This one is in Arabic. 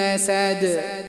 من مسد